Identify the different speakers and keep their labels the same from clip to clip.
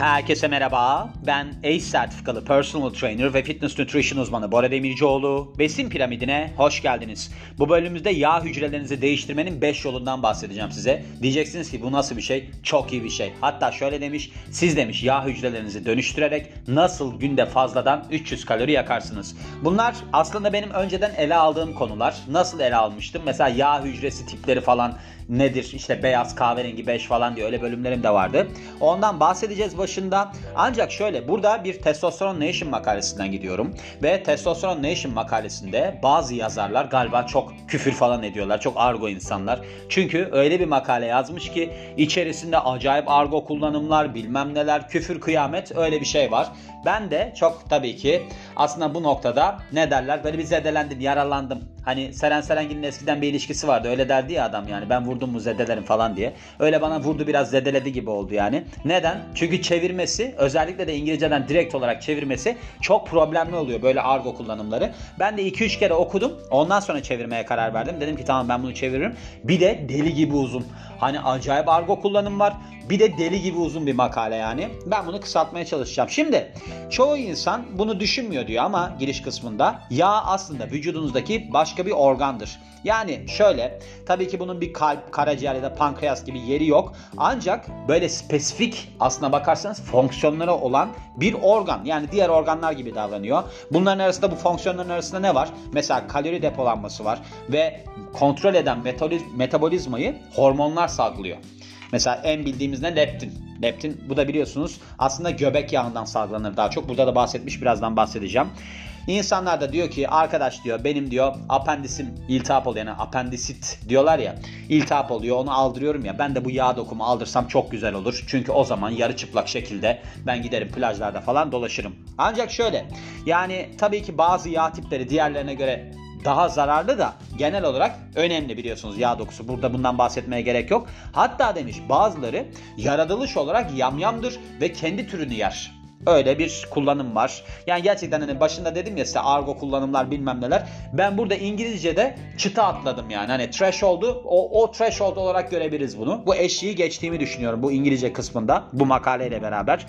Speaker 1: Herkese merhaba. Ben ACE sertifikalı personal trainer ve fitness nutrition uzmanı Bora Demircioğlu. Besin piramidine hoş geldiniz. Bu bölümümüzde yağ hücrelerinizi değiştirmenin 5 yolundan bahsedeceğim size. Diyeceksiniz ki bu nasıl bir şey? Çok iyi bir şey. Hatta şöyle demiş, siz demiş yağ hücrelerinizi dönüştürerek nasıl günde fazladan 300 kalori yakarsınız. Bunlar aslında benim önceden ele aldığım konular. Nasıl ele almıştım? Mesela yağ hücresi tipleri falan nedir? İşte beyaz, kahverengi, 5 falan diye öyle bölümlerim de vardı. Ondan bahsedeceğiz başında. Ancak şöyle burada bir Testosteron Nation makalesinden gidiyorum. Ve Testosteron Nation makalesinde bazı yazarlar galiba çok küfür falan ediyorlar. Çok argo insanlar. Çünkü öyle bir makale yazmış ki içerisinde acayip argo kullanımlar, bilmem neler, küfür, kıyamet öyle bir şey var. Ben de çok tabii ki aslında bu noktada ne derler böyle bir zedelendim, yaralandım. Hani Seren Serengil'in eskiden bir ilişkisi vardı öyle derdi ya adam yani ben vurdum mu zedelerim falan diye. Öyle bana vurdu biraz zedeledi gibi oldu yani. Neden? Çünkü çevirmesi özellikle de İngilizceden direkt olarak çevirmesi çok problemli oluyor böyle argo kullanımları. Ben de 2-3 kere okudum ondan sonra çevirmeye karar verdim. Dedim ki tamam ben bunu çeviririm. Bir de deli gibi uzun. Hani acayip argo kullanım var. Bir de deli gibi uzun bir makale yani. Ben bunu kısaltmaya çalışacağım. Şimdi çoğu insan bunu düşünmüyor diyor ama giriş kısmında yağ aslında vücudunuzdaki başka bir organdır. Yani şöyle tabii ki bunun bir kalp, karaciğer ya da pankreas gibi yeri yok. Ancak böyle spesifik aslına bakarsanız fonksiyonları olan bir organ. Yani diğer organlar gibi davranıyor. Bunların arasında bu fonksiyonların arasında ne var? Mesela kalori depolanması var ve kontrol eden metabolizmayı hormonlar salgılıyor. Mesela en bildiğimiz ne? Leptin. Leptin bu da biliyorsunuz aslında göbek yağından salgılanır daha çok. Burada da bahsetmiş birazdan bahsedeceğim. İnsanlar da diyor ki arkadaş diyor benim diyor apendisim iltihap oluyor yani apendisit diyorlar ya iltihap oluyor onu aldırıyorum ya ben de bu yağ dokumu aldırsam çok güzel olur. Çünkü o zaman yarı çıplak şekilde ben giderim plajlarda falan dolaşırım. Ancak şöyle yani tabii ki bazı yağ tipleri diğerlerine göre daha zararlı da genel olarak önemli biliyorsunuz yağ dokusu. Burada bundan bahsetmeye gerek yok. Hatta demiş bazıları yaratılış olarak yamyamdır ve kendi türünü yer. Öyle bir kullanım var. Yani gerçekten hani başında dedim ya size argo kullanımlar bilmem neler. Ben burada İngilizce'de çıta atladım yani. Hani trash oldu. O, o trash oldu olarak görebiliriz bunu. Bu eşiği geçtiğimi düşünüyorum bu İngilizce kısmında. Bu makaleyle beraber.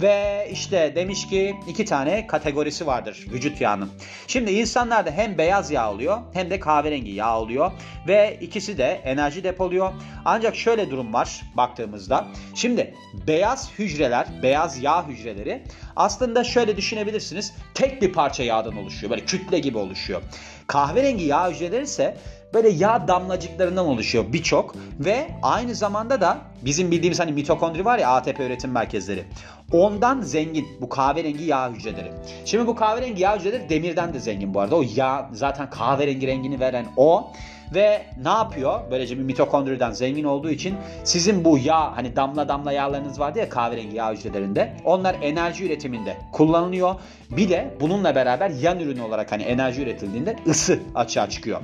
Speaker 1: Ve işte demiş ki iki tane kategorisi vardır vücut yağının. Şimdi insanlarda hem beyaz yağ oluyor hem de kahverengi yağ oluyor. Ve ikisi de enerji depoluyor. Ancak şöyle durum var baktığımızda. Şimdi beyaz hücreler, beyaz yağ hücreleri aslında şöyle düşünebilirsiniz. Tek bir parça yağdan oluşuyor. Böyle kütle gibi oluşuyor. Kahverengi yağ hücreleri ise böyle yağ damlacıklarından oluşuyor birçok ve aynı zamanda da bizim bildiğimiz hani mitokondri var ya ATP üretim merkezleri. Ondan zengin bu kahverengi yağ hücreleri. Şimdi bu kahverengi yağ hücreleri demirden de zengin bu arada. O yağ zaten kahverengi rengini veren o. Ve ne yapıyor? Böylece bir mitokondriden zengin olduğu için sizin bu yağ hani damla damla yağlarınız vardı ya kahverengi yağ hücrelerinde. Onlar enerji üretiminde kullanılıyor. Bir de bununla beraber yan ürün olarak hani enerji üretildiğinde ısı açığa çıkıyor.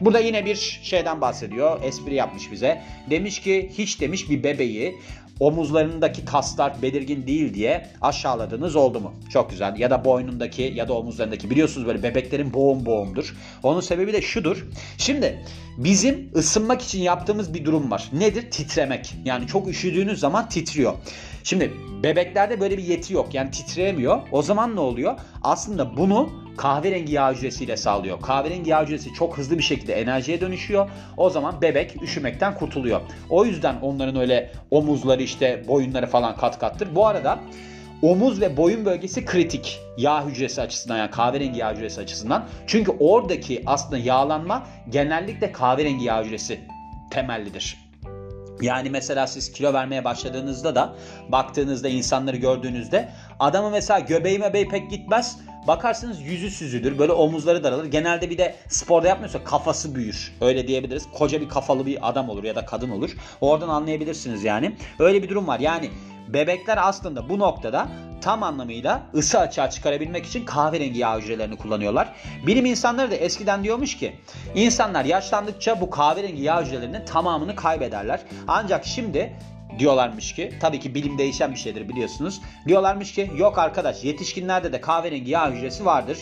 Speaker 1: Burada yine bir şeyden bahsediyor. Espri yapmış bize. Demiş ki hiç demiş bir bebeği omuzlarındaki kaslar belirgin değil diye aşağıladığınız oldu mu? Çok güzel. Ya da boynundaki ya da omuzlarındaki biliyorsunuz böyle bebeklerin boğum boğumdur. Onun sebebi de şudur. Şimdi bizim ısınmak için yaptığımız bir durum var. Nedir? Titremek. Yani çok üşüdüğünüz zaman titriyor. Şimdi bebeklerde böyle bir yeti yok. Yani titreyemiyor. O zaman ne oluyor? Aslında bunu kahverengi yağ hücresiyle sağlıyor. Kahverengi yağ hücresi çok hızlı bir şekilde enerjiye dönüşüyor. O zaman bebek üşümekten kurtuluyor. O yüzden onların öyle omuzları işte boyunları falan kat kattır. Bu arada omuz ve boyun bölgesi kritik yağ hücresi açısından yani kahverengi yağ hücresi açısından. Çünkü oradaki aslında yağlanma genellikle kahverengi yağ hücresi temellidir. Yani mesela siz kilo vermeye başladığınızda da baktığınızda insanları gördüğünüzde adamı mesela göbeği mebeği pek gitmez. Bakarsınız yüzü süzülür. Böyle omuzları daralır. Genelde bir de sporda yapmıyorsa kafası büyür. Öyle diyebiliriz. Koca bir kafalı bir adam olur ya da kadın olur. Oradan anlayabilirsiniz yani. Öyle bir durum var. Yani bebekler aslında bu noktada tam anlamıyla ısı açığa çıkarabilmek için kahverengi yağ hücrelerini kullanıyorlar. Bilim insanları da eskiden diyormuş ki insanlar yaşlandıkça bu kahverengi yağ hücrelerinin tamamını kaybederler. Ancak şimdi diyorlarmış ki tabii ki bilim değişen bir şeydir biliyorsunuz. Diyorlarmış ki yok arkadaş yetişkinlerde de kahverengi yağ hücresi vardır.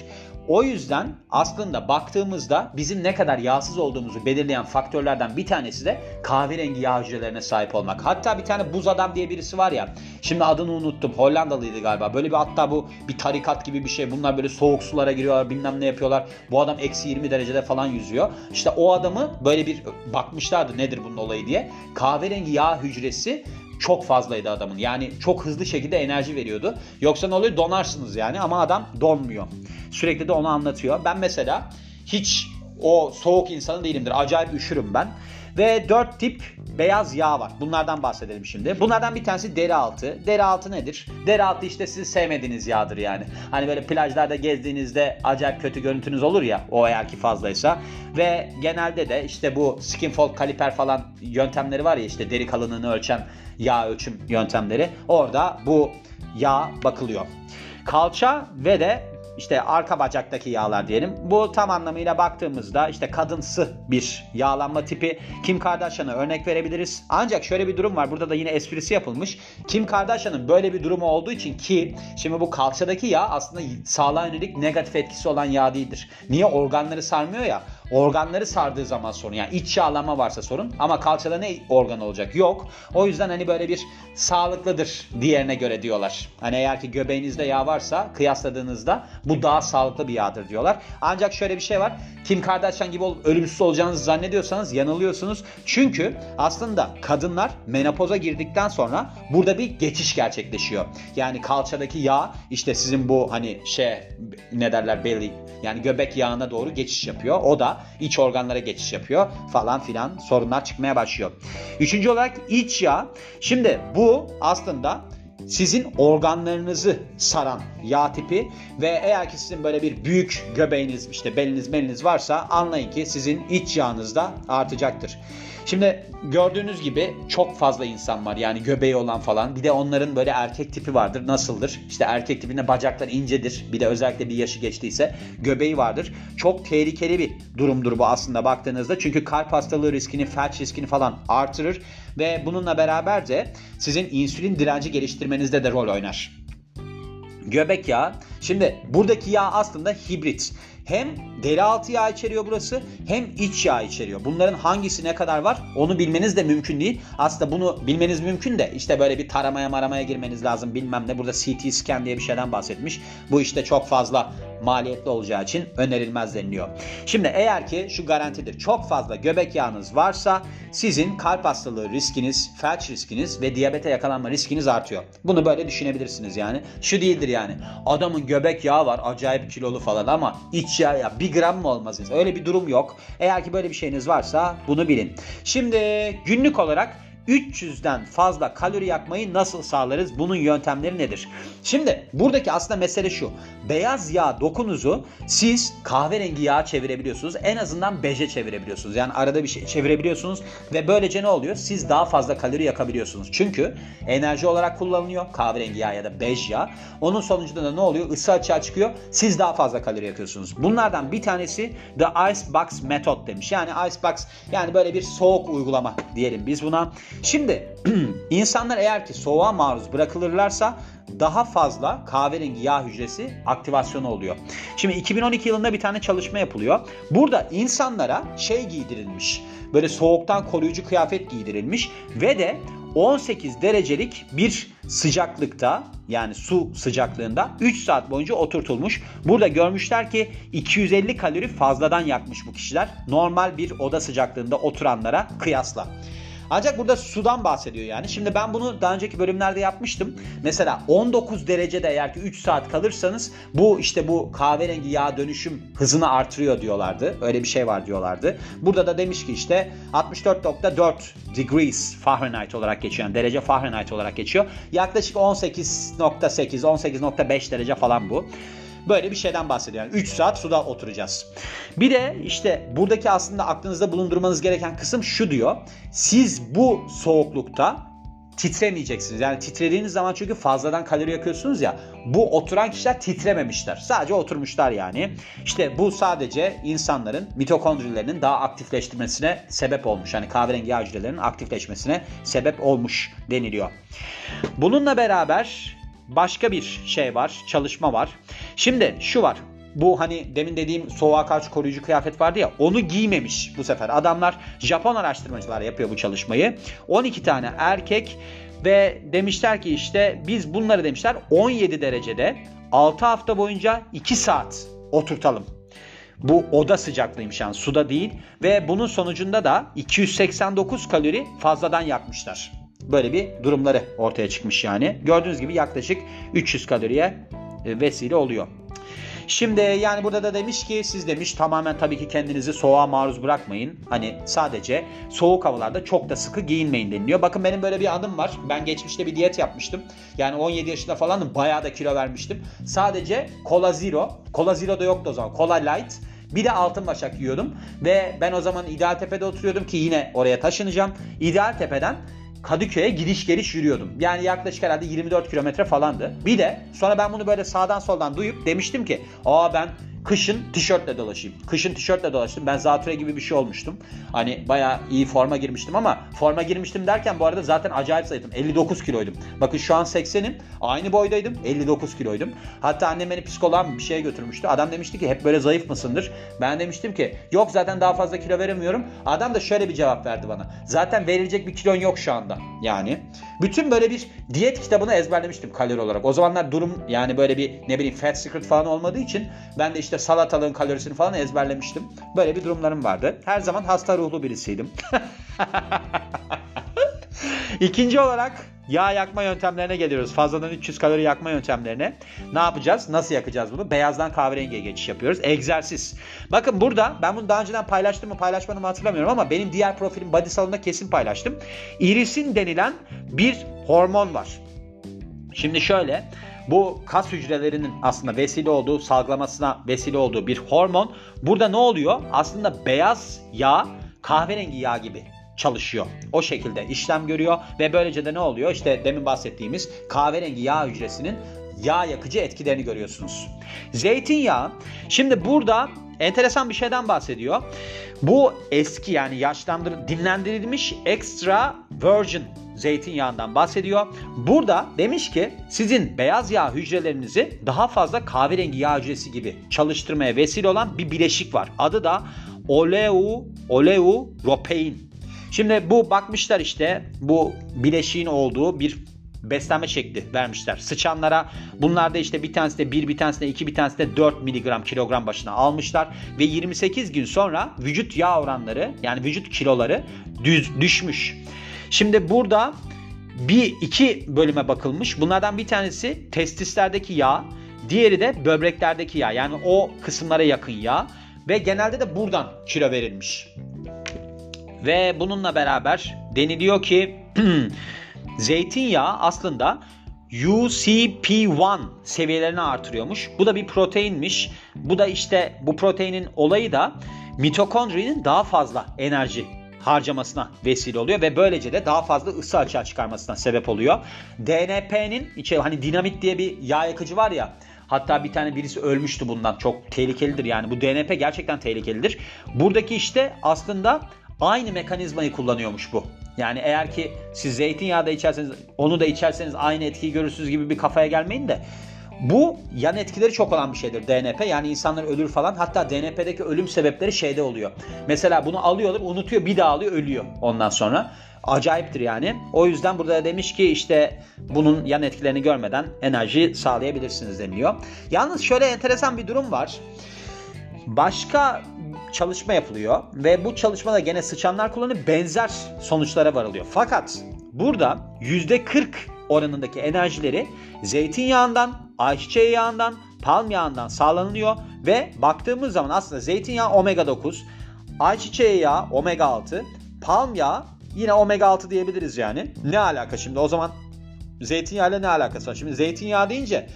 Speaker 1: O yüzden aslında baktığımızda bizim ne kadar yağsız olduğumuzu belirleyen faktörlerden bir tanesi de kahverengi yağ hücrelerine sahip olmak. Hatta bir tane buz adam diye birisi var ya. Şimdi adını unuttum. Hollandalıydı galiba. Böyle bir hatta bu bir tarikat gibi bir şey. Bunlar böyle soğuk sulara giriyorlar bilmem ne yapıyorlar. Bu adam eksi 20 derecede falan yüzüyor. İşte o adamı böyle bir bakmışlardı nedir bunun olayı diye. Kahverengi yağ hücresi çok fazlaydı adamın. Yani çok hızlı şekilde enerji veriyordu. Yoksa ne oluyor? Donarsınız yani ama adam donmuyor. Sürekli de onu anlatıyor. Ben mesela hiç o soğuk insanı değilimdir. Acayip üşürüm ben. Ve dört tip beyaz yağ var. Bunlardan bahsedelim şimdi. Bunlardan bir tanesi deri altı. Deri altı nedir? Deri altı işte sizin sevmediğiniz yağdır yani. Hani böyle plajlarda gezdiğinizde acayip kötü görüntünüz olur ya o eğer ki fazlaysa. Ve genelde de işte bu skin fold kaliper falan yöntemleri var ya işte deri kalınlığını ölçen yağ ölçüm yöntemleri. Orada bu yağ bakılıyor. Kalça ve de işte arka bacaktaki yağlar diyelim. Bu tam anlamıyla baktığımızda işte kadınsı bir yağlanma tipi. Kim Kardashian'a örnek verebiliriz. Ancak şöyle bir durum var. Burada da yine esprisi yapılmış. Kim Kardashian'ın böyle bir durumu olduğu için ki şimdi bu kalçadaki yağ aslında sağlığa yönelik negatif etkisi olan yağ değildir. Niye? Organları sarmıyor ya. Organları sardığı zaman sorun. Yani iç yağlanma varsa sorun. Ama kalçada ne organ olacak? Yok. O yüzden hani böyle bir sağlıklıdır diğerine göre diyorlar. Hani eğer ki göbeğinizde yağ varsa kıyasladığınızda bu daha sağlıklı bir yağdır diyorlar. Ancak şöyle bir şey var. Kim Kardashian gibi olup ölümsüz olacağınızı zannediyorsanız yanılıyorsunuz. Çünkü aslında kadınlar menopoza girdikten sonra burada bir geçiş gerçekleşiyor. Yani kalçadaki yağ işte sizin bu hani şey ne derler belly yani göbek yağına doğru geçiş yapıyor. O da iç organlara geçiş yapıyor falan filan sorunlar çıkmaya başlıyor. Üçüncü olarak iç yağ. Şimdi bu aslında sizin organlarınızı saran yağ tipi ve eğer ki sizin böyle bir büyük göbeğiniz işte beliniz beliniz varsa anlayın ki sizin iç yağınız da artacaktır. Şimdi gördüğünüz gibi çok fazla insan var yani göbeği olan falan. Bir de onların böyle erkek tipi vardır. Nasıldır? İşte erkek tipinde bacaklar incedir. Bir de özellikle bir yaşı geçtiyse göbeği vardır. Çok tehlikeli bir durumdur bu aslında baktığınızda. Çünkü kalp hastalığı riskini, felç riskini falan artırır. Ve bununla beraber de sizin insülin direnci geliştirmenizde de rol oynar. Göbek yağı. Şimdi buradaki yağ aslında hibrit. Hem deri altı yağ içeriyor burası hem iç yağ içeriyor. Bunların hangisi ne kadar var onu bilmeniz de mümkün değil. Aslında bunu bilmeniz mümkün de işte böyle bir taramaya maramaya girmeniz lazım bilmem ne. Burada CT scan diye bir şeyden bahsetmiş. Bu işte çok fazla maliyetli olacağı için önerilmez deniliyor. Şimdi eğer ki şu garantidir çok fazla göbek yağınız varsa sizin kalp hastalığı riskiniz, felç riskiniz ve diyabete yakalanma riskiniz artıyor. Bunu böyle düşünebilirsiniz yani. Şu değildir yani adamın göbek yağı var acayip kilolu falan ama iç yağ ya bir gram mı olmaz? Öyle bir durum yok. Eğer ki böyle bir şeyiniz varsa bunu bilin. Şimdi günlük olarak 300'den fazla kalori yakmayı nasıl sağlarız? Bunun yöntemleri nedir? Şimdi buradaki aslında mesele şu. Beyaz yağ dokunuzu siz kahverengi yağ çevirebiliyorsunuz. En azından beje çevirebiliyorsunuz. Yani arada bir şey çevirebiliyorsunuz ve böylece ne oluyor? Siz daha fazla kalori yakabiliyorsunuz. Çünkü enerji olarak kullanılıyor kahverengi yağ ya da bej yağ. Onun sonucunda da ne oluyor? Isı açığa çıkıyor. Siz daha fazla kalori yakıyorsunuz. Bunlardan bir tanesi The Icebox Method demiş. Yani Icebox yani böyle bir soğuk uygulama diyelim biz buna. Şimdi insanlar eğer ki soğuğa maruz bırakılırlarsa daha fazla kahverengi yağ hücresi aktivasyonu oluyor. Şimdi 2012 yılında bir tane çalışma yapılıyor. Burada insanlara şey giydirilmiş. Böyle soğuktan koruyucu kıyafet giydirilmiş ve de 18 derecelik bir sıcaklıkta yani su sıcaklığında 3 saat boyunca oturtulmuş. Burada görmüşler ki 250 kalori fazladan yakmış bu kişiler. Normal bir oda sıcaklığında oturanlara kıyasla. Ancak burada sudan bahsediyor yani. Şimdi ben bunu daha önceki bölümlerde yapmıştım. Mesela 19 derecede eğer ki 3 saat kalırsanız bu işte bu kahverengi yağ dönüşüm hızını artırıyor diyorlardı. Öyle bir şey var diyorlardı. Burada da demiş ki işte 64.4 degrees Fahrenheit olarak geçiyor. Yani derece Fahrenheit olarak geçiyor. Yaklaşık 18.8 18.5 derece falan bu. Böyle bir şeyden bahsediyor. Yani 3 saat suda oturacağız. Bir de işte buradaki aslında aklınızda bulundurmanız gereken kısım şu diyor. Siz bu soğuklukta titremeyeceksiniz. Yani titrediğiniz zaman çünkü fazladan kalori yakıyorsunuz ya. Bu oturan kişiler titrememişler. Sadece oturmuşlar yani. İşte bu sadece insanların mitokondrilerinin daha aktifleştirmesine sebep olmuş. Yani kahverengi hücrelerinin aktifleşmesine sebep olmuş deniliyor. Bununla beraber başka bir şey var, çalışma var. Şimdi şu var. bu hani demin dediğim soğuğa karşı koruyucu kıyafet vardı ya onu giymemiş bu sefer. Adamlar Japon araştırmacılar yapıyor bu çalışmayı. 12 tane erkek ve demişler ki işte biz bunları demişler 17 derecede 6 hafta boyunca 2 saat oturtalım. Bu oda sıcaklığıymış yani suda değil ve bunun sonucunda da 289 kalori fazladan yakmışlar. Böyle bir durumları ortaya çıkmış yani. Gördüğünüz gibi yaklaşık 300 kaloriye e, vesile oluyor. Şimdi yani burada da demiş ki siz demiş tamamen tabii ki kendinizi soğuğa maruz bırakmayın. Hani sadece soğuk havalarda çok da sıkı giyinmeyin deniliyor. Bakın benim böyle bir adım var. Ben geçmişte bir diyet yapmıştım. Yani 17 yaşında falan bayağı da kilo vermiştim. Sadece Cola Zero. Cola Zero da yoktu o zaman. Cola Light. Bir de altın başak yiyordum. Ve ben o zaman İdealtepe'de oturuyordum ki yine oraya taşınacağım. İdealtepe'den Kadıköy'e gidiş geliş yürüyordum. Yani yaklaşık herhalde 24 kilometre falandı. Bir de sonra ben bunu böyle sağdan soldan duyup demiştim ki aa ben kışın tişörtle dolaşayım. Kışın tişörtle dolaştım. Ben zatüre gibi bir şey olmuştum. Hani baya iyi forma girmiştim ama forma girmiştim derken bu arada zaten acayip zayıftım. 59 kiloydum. Bakın şu an 80'im. Aynı boydaydım. 59 kiloydum. Hatta annem beni psikoloğa bir şeye götürmüştü. Adam demişti ki hep böyle zayıf mısındır? Ben demiştim ki yok zaten daha fazla kilo veremiyorum. Adam da şöyle bir cevap verdi bana. Zaten verilecek bir kilon yok şu anda. Yani bütün böyle bir diyet kitabını ezberlemiştim kalori olarak. O zamanlar durum yani böyle bir ne bileyim fat secret falan olmadığı için ben de işte salatalığın kalorisini falan ezberlemiştim. Böyle bir durumlarım vardı. Her zaman hasta ruhlu birisiydim. İkinci olarak yağ yakma yöntemlerine geliyoruz. Fazladan 300 kalori yakma yöntemlerine. Ne yapacağız? Nasıl yakacağız bunu? Beyazdan kahverengiye geçiş yapıyoruz. Egzersiz. Bakın burada ben bunu daha önceden paylaştım mı paylaşmadım mı hatırlamıyorum ama benim diğer profilim body salonunda kesin paylaştım. İrisin denilen bir hormon var. Şimdi şöyle bu kas hücrelerinin aslında vesile olduğu, salgılamasına vesile olduğu bir hormon. Burada ne oluyor? Aslında beyaz yağ kahverengi yağ gibi çalışıyor. O şekilde işlem görüyor ve böylece de ne oluyor? İşte demin bahsettiğimiz kahverengi yağ hücresinin yağ yakıcı etkilerini görüyorsunuz. Zeytinyağı. Şimdi burada enteresan bir şeyden bahsediyor. Bu eski yani yaşlandır dinlendirilmiş extra virgin zeytinyağından bahsediyor. Burada demiş ki sizin beyaz yağ hücrelerinizi daha fazla kahverengi yağ hücresi gibi çalıştırmaya vesile olan bir bileşik var. Adı da oleu oleu ropein. Şimdi bu bakmışlar işte bu bileşiğin olduğu bir beslenme şekli vermişler. Sıçanlara bunlarda işte bir tanesi de 1 bir tanesi de 2 bir tanesi de 4 miligram kilogram başına almışlar ve 28 gün sonra vücut yağ oranları yani vücut kiloları düz düşmüş. Şimdi burada bir iki bölüme bakılmış. Bunlardan bir tanesi testislerdeki yağ, diğeri de böbreklerdeki yağ. Yani o kısımlara yakın yağ ve genelde de buradan kilo verilmiş. Ve bununla beraber deniliyor ki zeytinyağı aslında UCP1 seviyelerini artırıyormuş. Bu da bir proteinmiş. Bu da işte bu proteinin olayı da mitokondrinin daha fazla enerji harcamasına vesile oluyor ve böylece de daha fazla ısı açığa çıkarmasına sebep oluyor. DNP'nin içi hani dinamit diye bir yağ yakıcı var ya Hatta bir tane birisi ölmüştü bundan. Çok tehlikelidir yani. Bu DNP gerçekten tehlikelidir. Buradaki işte aslında aynı mekanizmayı kullanıyormuş bu. Yani eğer ki siz zeytinyağı da içerseniz onu da içerseniz aynı etkiyi görürsünüz gibi bir kafaya gelmeyin de bu yan etkileri çok olan bir şeydir DNP. Yani insanlar ölür falan. Hatta DNP'deki ölüm sebepleri şeyde oluyor. Mesela bunu alıyorlar, unutuyor, bir daha alıyor, ölüyor ondan sonra. Acayiptir yani. O yüzden burada demiş ki işte bunun yan etkilerini görmeden enerji sağlayabilirsiniz deniliyor. Yalnız şöyle enteresan bir durum var. Başka çalışma yapılıyor ve bu çalışmada gene sıçanlar kullanıp benzer sonuçlara varılıyor. Fakat burada %40 oranındaki enerjileri zeytinyağından, ayçiçeği yağından, palm yağından sağlanıyor ve baktığımız zaman aslında zeytinyağı omega 9, ayçiçeği yağı omega 6, palm yağı yine omega 6 diyebiliriz yani. Ne alaka şimdi o zaman zeytinyağıyla ne alakası var? Şimdi zeytinyağı deyince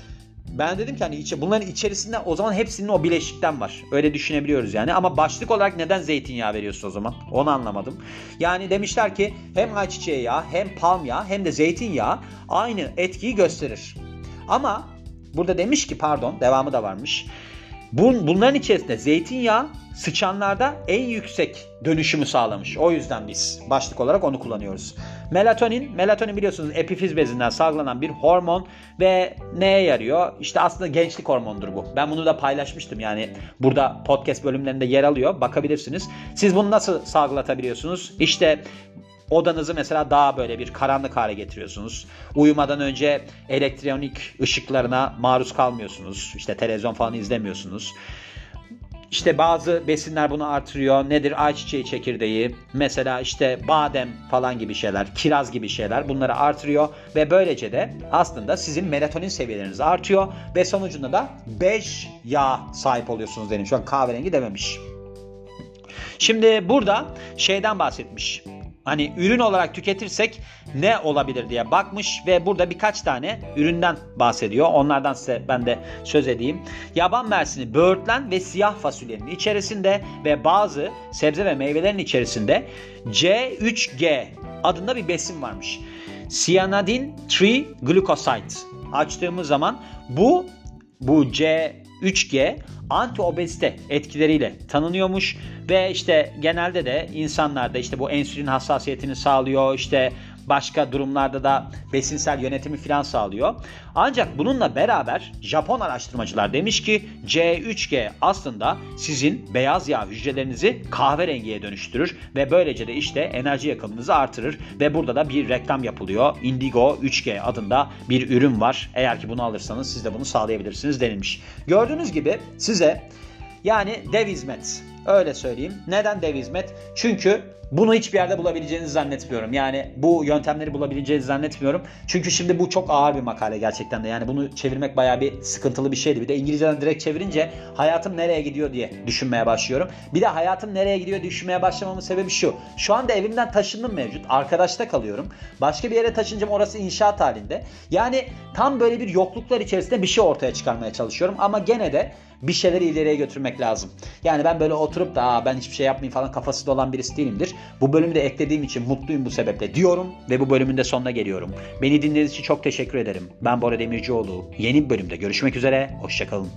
Speaker 1: ben dedim ki hani içe, bunların içerisinde o zaman hepsinin o bileşikten var. Öyle düşünebiliyoruz yani. Ama başlık olarak neden zeytinyağı veriyorsun o zaman? Onu anlamadım. Yani demişler ki hem ayçiçeği yağı hem palm yağı hem de zeytinyağı aynı etkiyi gösterir. Ama burada demiş ki pardon devamı da varmış. Bun, bunların içerisinde zeytinyağı sıçanlarda en yüksek dönüşümü sağlamış. O yüzden biz başlık olarak onu kullanıyoruz. Melatonin, melatonin biliyorsunuz epifiz bezinden salgılanan bir hormon ve neye yarıyor? İşte aslında gençlik hormondur bu. Ben bunu da paylaşmıştım yani burada podcast bölümlerinde yer alıyor. Bakabilirsiniz. Siz bunu nasıl salgılatabiliyorsunuz? İşte Odanızı mesela daha böyle bir karanlık hale getiriyorsunuz. Uyumadan önce elektronik ışıklarına maruz kalmıyorsunuz. İşte televizyon falan izlemiyorsunuz. İşte bazı besinler bunu artırıyor. Nedir? Ayçiçeği çekirdeği, mesela işte badem falan gibi şeyler, kiraz gibi şeyler bunları artırıyor ve böylece de aslında sizin melatonin seviyeleriniz artıyor ve sonucunda da bej yağ sahip oluyorsunuz dedim. Şu an kahverengi dememiş. Şimdi burada şeyden bahsetmiş hani ürün olarak tüketirsek ne olabilir diye bakmış ve burada birkaç tane üründen bahsediyor. Onlardan size ben de söz edeyim. Yaban mersini, böğürtlen ve siyah fasulyenin içerisinde ve bazı sebze ve meyvelerin içerisinde C3G adında bir besin varmış. Cyanidin 3 glucoside. Açtığımız zaman bu bu C 3G antiobezite etkileriyle tanınıyormuş ve işte genelde de insanlarda işte bu insülin hassasiyetini sağlıyor işte başka durumlarda da besinsel yönetimi filan sağlıyor. Ancak bununla beraber Japon araştırmacılar demiş ki C3G aslında sizin beyaz yağ hücrelerinizi kahverengiye dönüştürür ve böylece de işte enerji yakımınızı artırır ve burada da bir reklam yapılıyor. Indigo 3G adında bir ürün var. Eğer ki bunu alırsanız siz de bunu sağlayabilirsiniz denilmiş. Gördüğünüz gibi size yani dev hizmet öyle söyleyeyim. Neden dev hizmet? Çünkü bunu hiçbir yerde bulabileceğinizi zannetmiyorum. Yani bu yöntemleri bulabileceğinizi zannetmiyorum. Çünkü şimdi bu çok ağır bir makale gerçekten de. Yani bunu çevirmek bayağı bir sıkıntılı bir şeydi. Bir de İngilizceden direkt çevirince hayatım nereye gidiyor diye düşünmeye başlıyorum. Bir de hayatım nereye gidiyor düşünmeye başlamamın sebebi şu. Şu anda evimden taşındım mevcut. Arkadaşta kalıyorum. Başka bir yere taşınacağım orası inşaat halinde. Yani tam böyle bir yokluklar içerisinde bir şey ortaya çıkarmaya çalışıyorum. Ama gene de bir şeyleri ileriye götürmek lazım. Yani ben böyle oturup da ben hiçbir şey yapmayayım falan kafası dolan birisi değilimdir. Bu bölümü de eklediğim için mutluyum bu sebeple diyorum ve bu bölümün de sonuna geliyorum. Beni dinlediğiniz için çok teşekkür ederim. Ben Bora Demircioğlu. Yeni bir bölümde görüşmek üzere. Hoşçakalın.